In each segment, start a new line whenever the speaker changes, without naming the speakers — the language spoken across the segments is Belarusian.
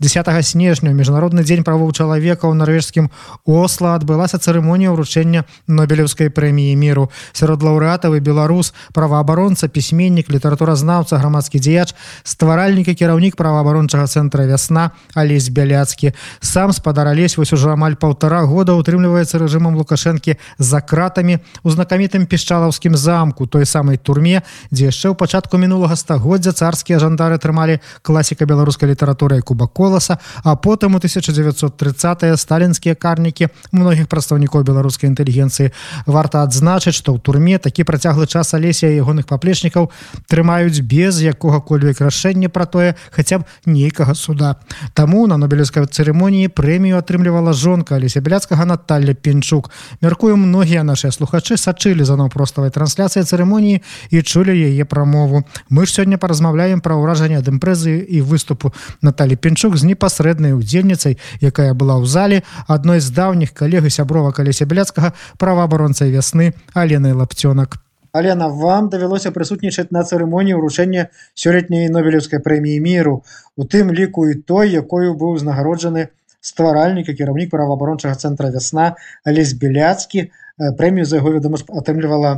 10 снежня міжнародны дзень правоў чалавека ў нарвежскім осла адбылася цырымонія ўручэння нобелеўскай прэміі міру. Сярод лаўрэатавы беларус праваабаронца пісьменнік літаратуразнаўца грамадскі дзеяч стваральніка кіраўнік праваабарончага цэнтра вясна алесь бяляцкі. Сам спадар алесь вось ужо амаль паўтара года утрымліваецца рэжымам лукашэнкі за кратамі у знакамітым пішчалаўскім замку той самай турме дзе яшчэ ў пачатку мінулага стагоддзя царскія жандары трымалі класіка беларускай літаратуры кубакова коласа а потым у 1930 сталінскія карнікі многіх прадстаўнікоў беларускай інтэлігенцыі. Варта адзначыць што ў турме такі працяглы час алесія ягоных паплечнікаў трымаюць без якога-кольвек рашэння пра тое хаця б нейкага суда. Таму на нобелевскай цырымоніі прэмію атрымлівала жонка алеся бляцкага Наталля пенчук мяркую многія нашыя слухачы сачылі за наўпроставай трансляцыі цырымоніі і чулі яе прамову. Мы ж сёння паразмаўляем пра ўражанне ад імпрэзы і выступу Наталі пенчук з непасрэднай удзельніцай якая была ў зале адной з даўніх калег і сяброва каляся бляцкага праваабаронцай вясны аленай лапцёнак. Алена вам давялося прысутнічаць на цырымоніі ўручэння сёлетняй нобелеўскай прэміі міру у тым ліку і той якою быў узнагароджаны стваральніка кіраўнік праваабарончага цэнтра вясна алесь беляцкі прэмію за яго вядома атрымлівала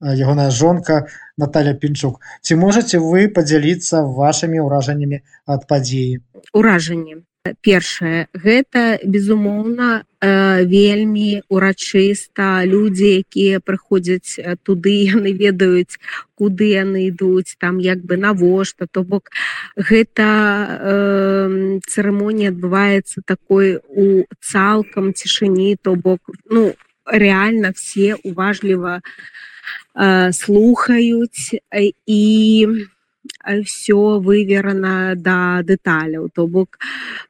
ягоная жонка Наталя пінчук ці можете вы подзяліцца вашими ўражаннямі ад падзеі
уражанне першае гэта безумоўна э, вельмі урачыста. Людзі якія прыходзяць туды яны ведаюць куды яны ідуць там як бы навошта. То бок гэта э, цырымонія адбываецца такой у цалкам цішыні. То бок ну реально все уважліва у Э, слухаюць і э, все выверана да дэталяў. То бок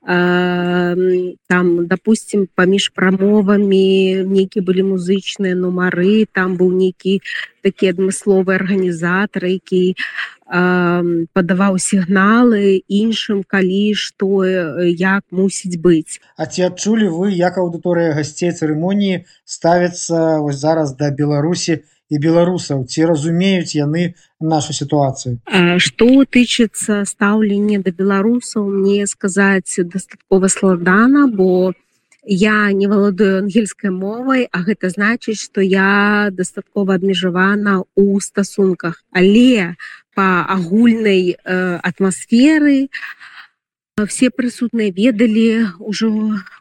э, там допустим паміж прамовамі нейкі былі музычныя нумары там быў нейкі такі адмысловы арганізатар які э, падаваў сігналы іншым калі што як мусіць быць.
А ці адчулі вы як аўдыторыя гасцей цырымоніі ставіцца зараз да беларусі і беларусаў ці разумеюць яны нашу сітуацыю?
Что тычыцца стаўлення да беларусаў мне сказаць дастаткова складана бо я не валадаю ангельскай мовай а гэта значыць что я дастаткова абмежавана у стасунках. Але по агульнай э, атмасферы все прысутныя ведалі ўжо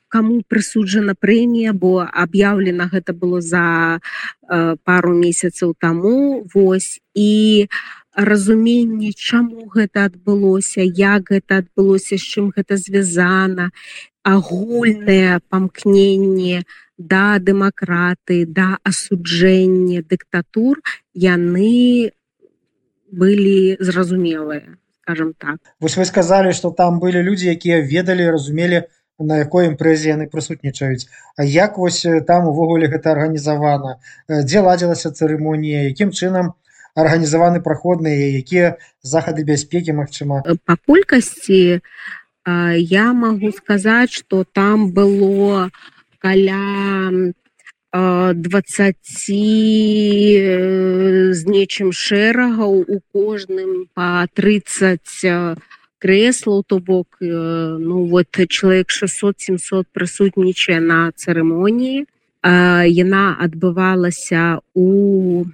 кому прысуджана прэмія бо аб'яўлена гэта было за э, пару месяцаў таму Вось. І разуменне чаму гэта адбылося як гэта адбылося з чым гэта звязана агульнае памкненне да дэмакраты да асуджэння дыктатур яны былі зразумелыя скажем так.
Вось вы сказали что там были люди якія ведалі разумелі на якой імпрэзе яны прысутнічаюць. А як вось там увогуле гэта арганізавана? Дзе ладзілася цырымонія? Якім чынам арганізаваны праходныя якія захады бяспекі Мачыма
па колькасці я могу сказаць что там было каля 20 з нечым шэрагаў у кожным по 30 креслаў то бок ну вот чалавек 600-700 прысутнічае на цырымоніі яна адбывалася у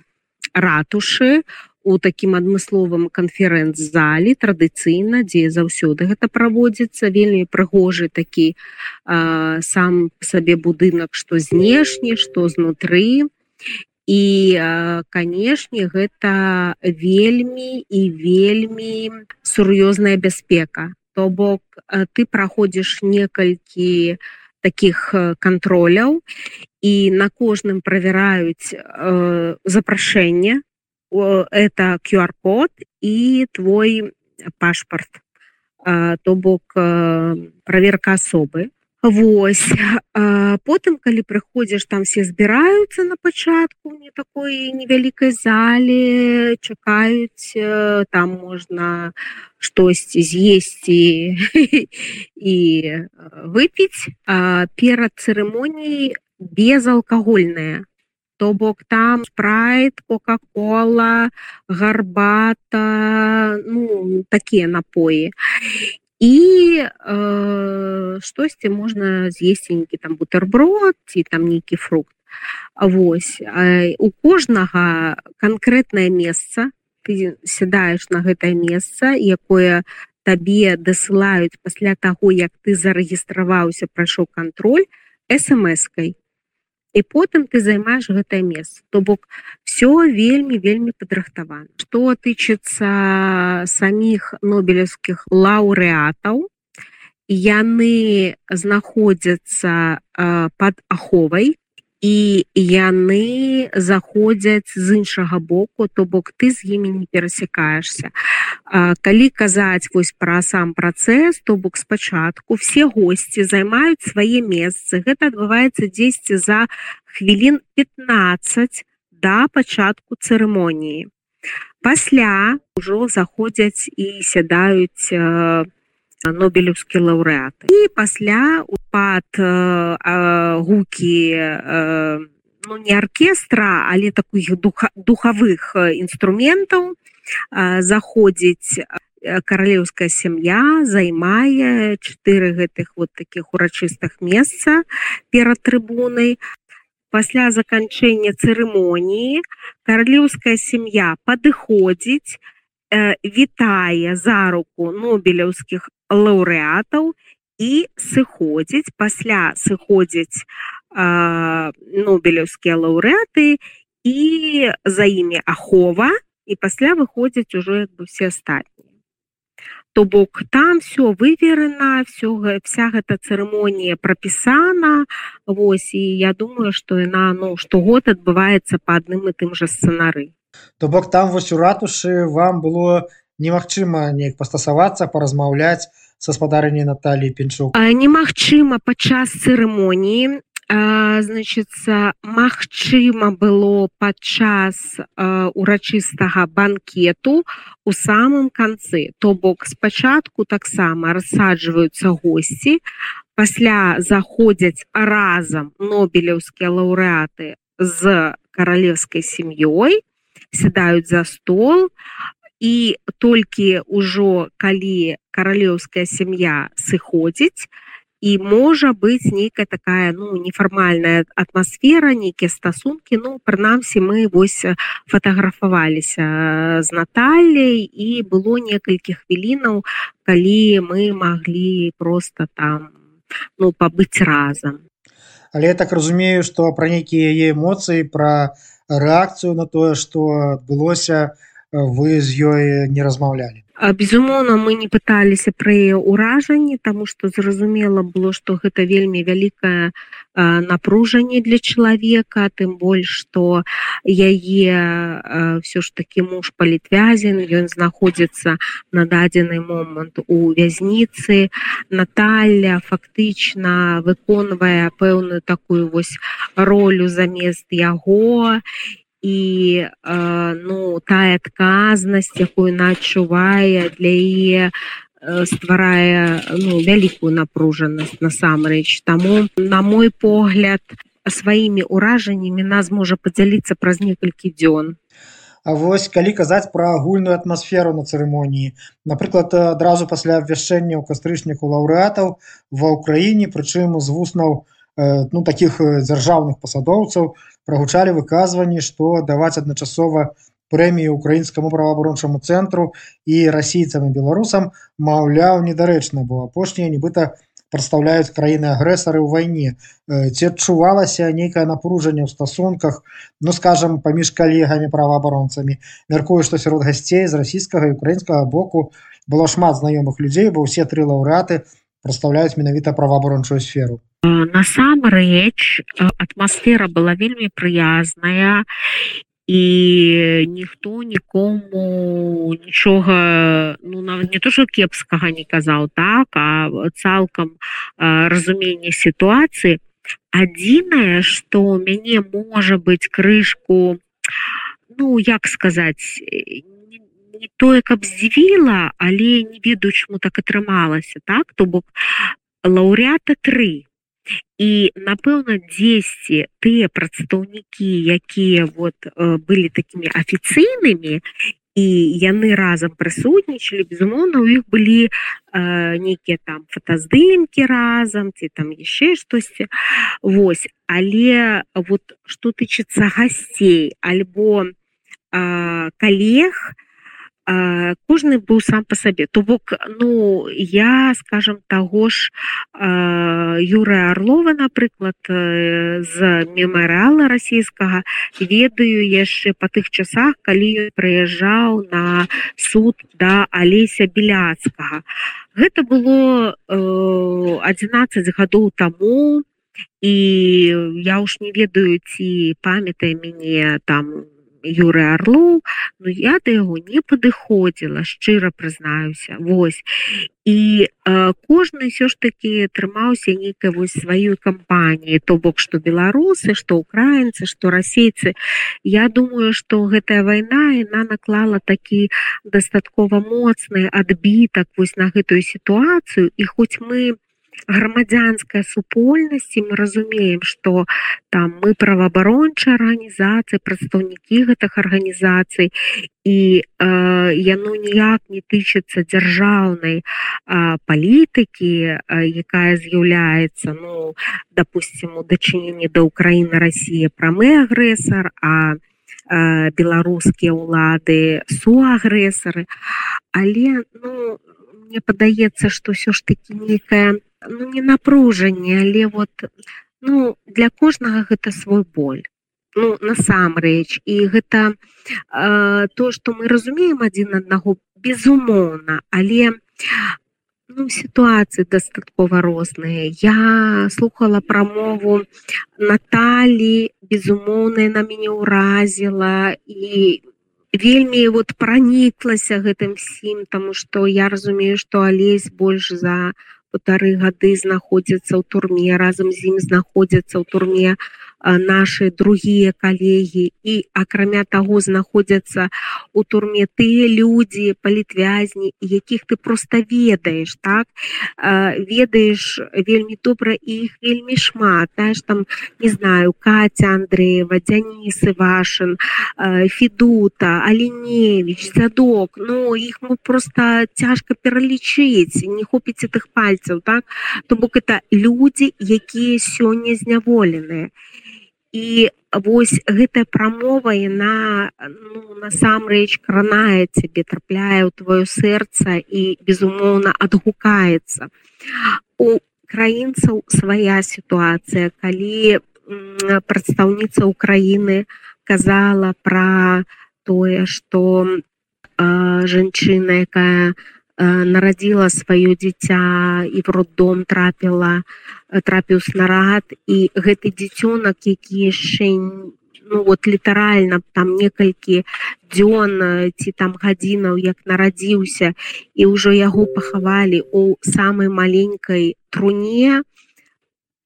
ратушы у такім адмысловым канферэнц-залі традыцыйна дзе заўсёды гэта праводзіцца. Вельмі прыгожы такі а, сам сабе будынак што знешні што знутры і канешне гэта вельмі і вельмі сур'ёзная бяспека то бок ты праходзіш некалькі таких кантроляў і на кожным правяраюць э, запрашэнне это QR-код і твой пашпарт то бок проверка асобы Вось. Потым калі прыходзіш там все збіраюцца на пачатку не такой невялікай зале чакаюць там можна штосьці з'есці і выпіць. Перад цырымоніяй безалкагольная то бок там спрайт кока-кола гарбата ну такія напоі і э, штосьці можна з'есенькі там бутерброд ці там нейкі фрукт. Вось э, у кожнага канкрэтнае месца ты сядаеш на гэтае месца якое табе дасылаюць пасля таго як ты зарэгістраваўся прайшоў кантроль смс-кай і потым ты займаеш гэтае месца то бок все вельмі вельмі падрыхтавана что тычыцца саміх нобелевскіх лаўрэатаў яны знаходзяцца под аховай і яны заходзяць з іншага боку то бок ты з імі не перасякаешься калі казаць вось пра сам працэс то бок спачатку все гости займаюць свае месцы. Гэта адбываецца 10 за хвілін 15 да пачатку цырымоніі. Пасля ўжо заходзяць і сядаюць нобелевскі лаўрэат. І пасля пад э, гукі э, ну, не аркестра але таких духа духавых інструментаў э, заходзіць каралеўская сям'я займае чатыры гэтых вот таких урачыстых месца перад трыбунай пасля заканчэння цырымоніі каралеўская сям'я падыходзіць вітае за руку нобелеўскіх лаўрэатаў і сыходзіць пасля сыходзіць нобелеўскія лаўрэаты і за імі ахова і пасля выходзяць ужо як бы все астатнія то бок там все выверена все вся гэта цырымонія прапісана Вось і я думаю что яна ну штогод адбываецца по адным і тым жа сцэнары
то бок там вось у ратушы вам было немагчыма неяк пастасавацца паразмаўляць са спадарні Наталіі пенчук
немагчыма падчас цырымоніі. Значится магчыма было падчас урачыстага банкету у самым канцы. То бок спачатку таксама рассаджваюцца госці пасля заходзяць разам нобелеўскія лаўрэаты з каралевскай сям'ёй сядаюць за стол і толькі ўжо калі каралеўская сям'я сыходзіць і можа быць нейкая такая ну нефармальная атмасфера нейкія стасункі ну прынамсі мы вось фатаграфаваліся з Наталляй і было некалькі хвілінаў калі мы маглі просто там ну пабыць разам.
Але я так разумею что пра нейкія яе эмоцыі пра рэакцыю на тое што адбылося вы з ёй не размаўлялі?
Безумоўна мы не пыталіся пры ўражанні тому что зразумела было что гэта вельмі вялікае напружанне для чалавека тым больш что яе все ж таки муж палітвязен ён знаходзіцца на дадзены момант у вязніцы. Наталья фактычна выконвае пэўную такую вось ролю замест яго і э, ну тая адказнасць якую начувае для яе э, стварае ну вялікую напружанасць насамрэч таму на мой погляд сваімі ўражаннямі нас можа падзяліцца праз некалькі дзён
А вось калі казаць пра агульную атмасферу на цырымоніі. Напрыклад адразу пасля абвяшчэння ў кастрычніку лаўрэатаў ва ўкраіне прычым з вуснаў э, ну таких дзяржаўных пасадоўцаў прагучалі выказванні што даваць адначасова прэмію украінскаму праваабарончаму цэнтру і расійцам і беларусам маўляў недарэчна бо апошнія нібыта прадстаўляюць краіны агрэсары ў вайне. Ці адчувалася нейкае напружанне ў стасунках ну скажем паміж калегамі праваабаронцамі? Мяркую што сярод гасцей з расійскага і украінскага боку было шмат знаёмых людзей бо ўсе тры лаўрэаты прадстаўляюць менавіта праваабарончую сферу.
Насамрэч атмасфера была вельмі прыязная і ніхто нікому нічога ну нават не то что кепскага не казаў так а цалкам разумение сітуацыі. Адзінае что у мяне можа быть крышку ну як сказаць не тое каб здзівіла але не ведаю чму так атрымалася так? То бок лаўрята три і напэўна дзесьці тыя прадстаўнікі якія вот былі такімі афіцыйнымі і яны разам прысутнічалі безумоўна у іх былі э, нейкія там фотаздымкі разам ці там яшчэ штосьці. Вось але вот што тычыцца гасцей альбо э, калег то кожны быў сам по сабе. То бок ну я скажем таго ж юрая орлова напрыклад з мемарыала расійскага ведаю яшчэ по тых часах калі прыязджаў на суд да алеся беляцкага гэта было 11 гадоў таму і я уж не ведаю ці памятай мяне там у Юры Арлоў Ну я да яго не падыходзіла шчыра прызнаюся Вось і э, кожны ўсё ж таки трымаўся нейкай вось сваёй кампаніі то бок што беларусы што украінцы што расейцы Я думаю што гэтая вайна яна наклала такі дастаткова моцны адбітак вось на гэтую сітуацыю і хоць мы не грамадзянская супольнасць мы разумеем что там мы праваабарончая арганізацыі прадстаўнікі гэтых арганізацый і э, яно ніяк не тычыцца дзяржаўнай палітыкі якая з'яўляецца ну допустим у дачыненні да ўкраіны Росія прамы агрэсар а беларускія ўлады суагрэсары. Але ну мне падаецца что ўсё ж таки некая ну не напружанне але вот ну для кожнага гэта свой боль ну насамрэч. І гэта э, то что мы разумеем адзін аднаго безумоўна але ну, сітуацыі дастаткова розныя. Я слухала прамову Наталі безумоўная на мяне ўразіла і вельмі вот праніклася гэтым всім тому что я разумею что алесь больш за паўтары гады знаходзяцца ў турме разам з ім знаходзяцца ў турме наши другія калегі і акрамя таго знаходзяцца у турме тыя людзі палітвязні якіх ты просто ведаеш так? Ведаеш вельмі добра іх вельмі шмат знаешь там не знаю катя андреева дзянісы вашын федута аленевич задок. Но ну, іх мы просто цяжка пералічыць не хопіць тых пальцаў так? То бок это людзі якія сёння зняволеныя. і вось гэтая прамова яна ну, насамрэч кранае цябе трапляе ў твоё сэрца і безумоўна адгукаецца. У краінцаў свая сітуацыя. Калі прадстаўніца Украіны казала пра тое што жанчына якая нарадзіла сваё дзіця і в роддом трапіла трапіў снарад. І гэты дзіцёнак які яшчэ ну вот літаральна там некалькі дзён ці там гадзінаў як нарадзіўся і ўжо яго пахавалі у самой маленькой труне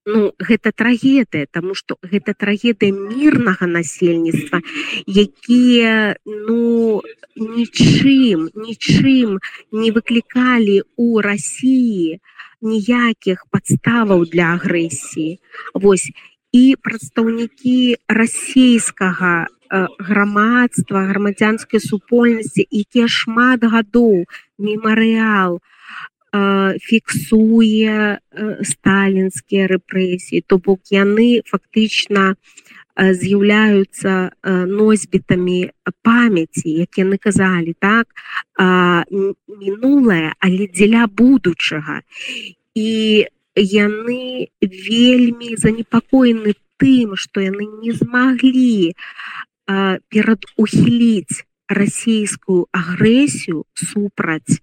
ну гэта трагедыя тому что гэта трагедыя мірнага насельніцтва якія ну нічым нічым не выклікалі у Росіі ніякіх падставаў для агрэсіі. Вось і прадстаўнікі расійскага грамадства грамадзянскай супольнасці якія шмат гадоў мемарыял фіксуе сталінскія рэпрэсіі то бок яны фактычна з'яўляюцца носьбітамі памяці як яны казалі так? Мінулае але дзеля будучага і яны вельмі занепакоены тым што яны не змаглі перад ухіліць расійскую агрэсію супраць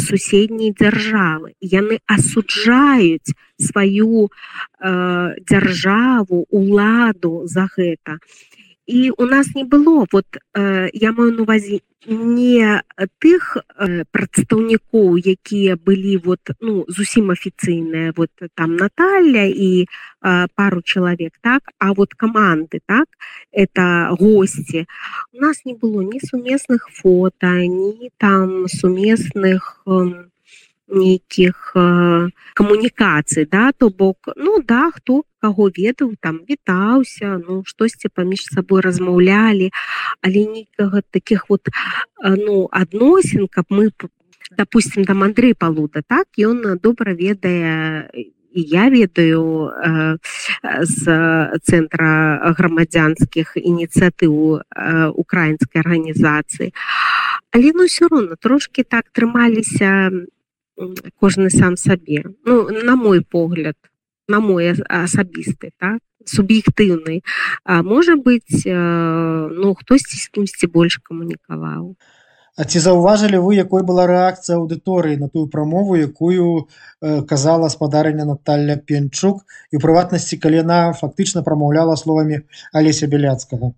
суседняй дзяржавы яны асуджаюць сваю э, дзяржаву уладу за гэта і у нас не было вот э, я маю на увазе не тых э, прадстаўнікоў якія былі вот ну зусім афіцыйныя. Вот там Наталья і э, пару чалавек так? А вот каманды так? Это гости у нас не было ні сумесных фото ні там сумесных э, нейкіх камунікацый да то бок ну да хто каго ведаў там вітаўся ну штосьці паміж сабой размаўлялі але нейкага таких вот ну адносін каб мы допустим там Андрей палуда так ён добра ведае я ведаю э, з цэнтра грамадзянскіх ініцыятыў э, украінскай арганізацыі. Але ну все роўно трошки так трымаліся кожны сам сабе. Ну на мой погляд на мой асабісты так суб'ектыўны можа быть э, ну хтосьці з кімсьці больш камунікаваў
А ці заўважылі вы якой была рэакцыя аўдыторыі на тую прамову якую э, казала спадарня Наталля пенчук? І у прыватнасці калі яна фактычна прамаўляла словамі алеся беляцкага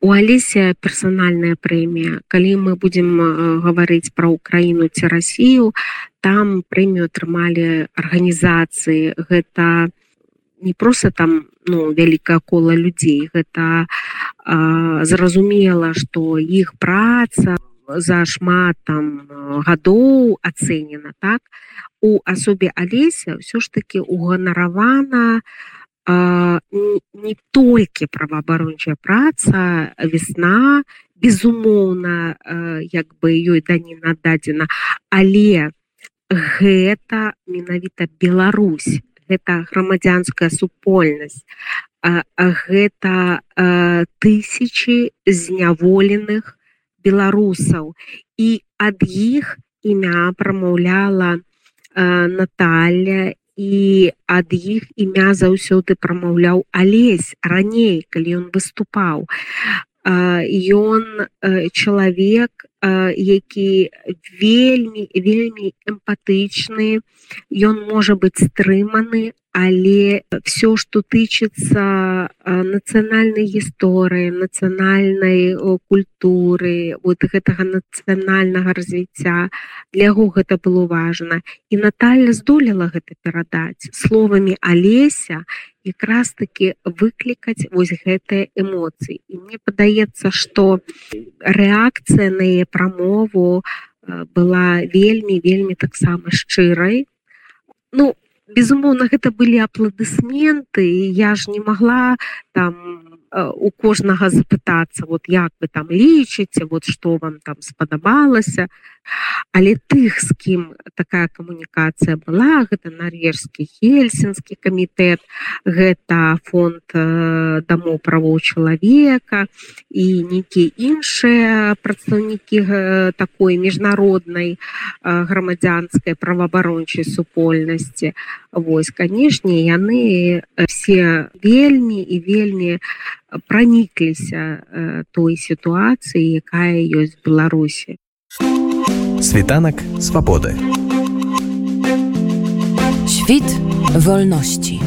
у алеся персанальная прэмія. Калі мы будзем э, гаварыць пра ўкраіну ці Росію там прэмію атрымалі арганізацыі. Гэта не просто там ну вялікае кола людзей. Гэта э, зразумела што іх праца у за шмат там гадоў ацэнена так? У асобе алеся ўсё ж таки уганаравана не толькі праваабарончая праца весна безумоўна як бы ёй дані нададзена але гэта менавіта Беларусь гэта грамадзянская супольнасць гэта тысячи зняволеных беларусаў. І ад іх імя прамаўляла э, Наталья і ад іх імя заўсёды прамаўляў алесь раней калі ён выступаў ён э, чалавек які вельмі вельмі эмпатычны. Ён можа быць стрыманы але все что тычыцца нацыянальнай гісторыі нацыянальнай культуры вот гэтага нацыянальнага развіцця для яго гэта было важна. І Наталья здолела гэта перадаць словамі алеся якраз таки выклікаць вось гэтыя эмоцыі. І мне падаецца что рэакцыя на яе прамову была вельмі вельмі таксама шчырай. Ну безумоўна гэта былі апладысменты я ж не могла там у кожнага запытацца вот як вы там лічыце вот что вам там спадабалася. Але тых з кім такая камунікацыя была гэта нарвежскі хельсінскі камітэт гэта фонд дамоў правоў чалавека і нейкія іншыя прадстаўнікі такой міжнароднай грамадзянскай праваабарончай супольнасці Вось канешне яны все вельмі і вельмі пранікліся той сітуацыі якая ёсць беларусі
Світанак свабоды. Świt wolności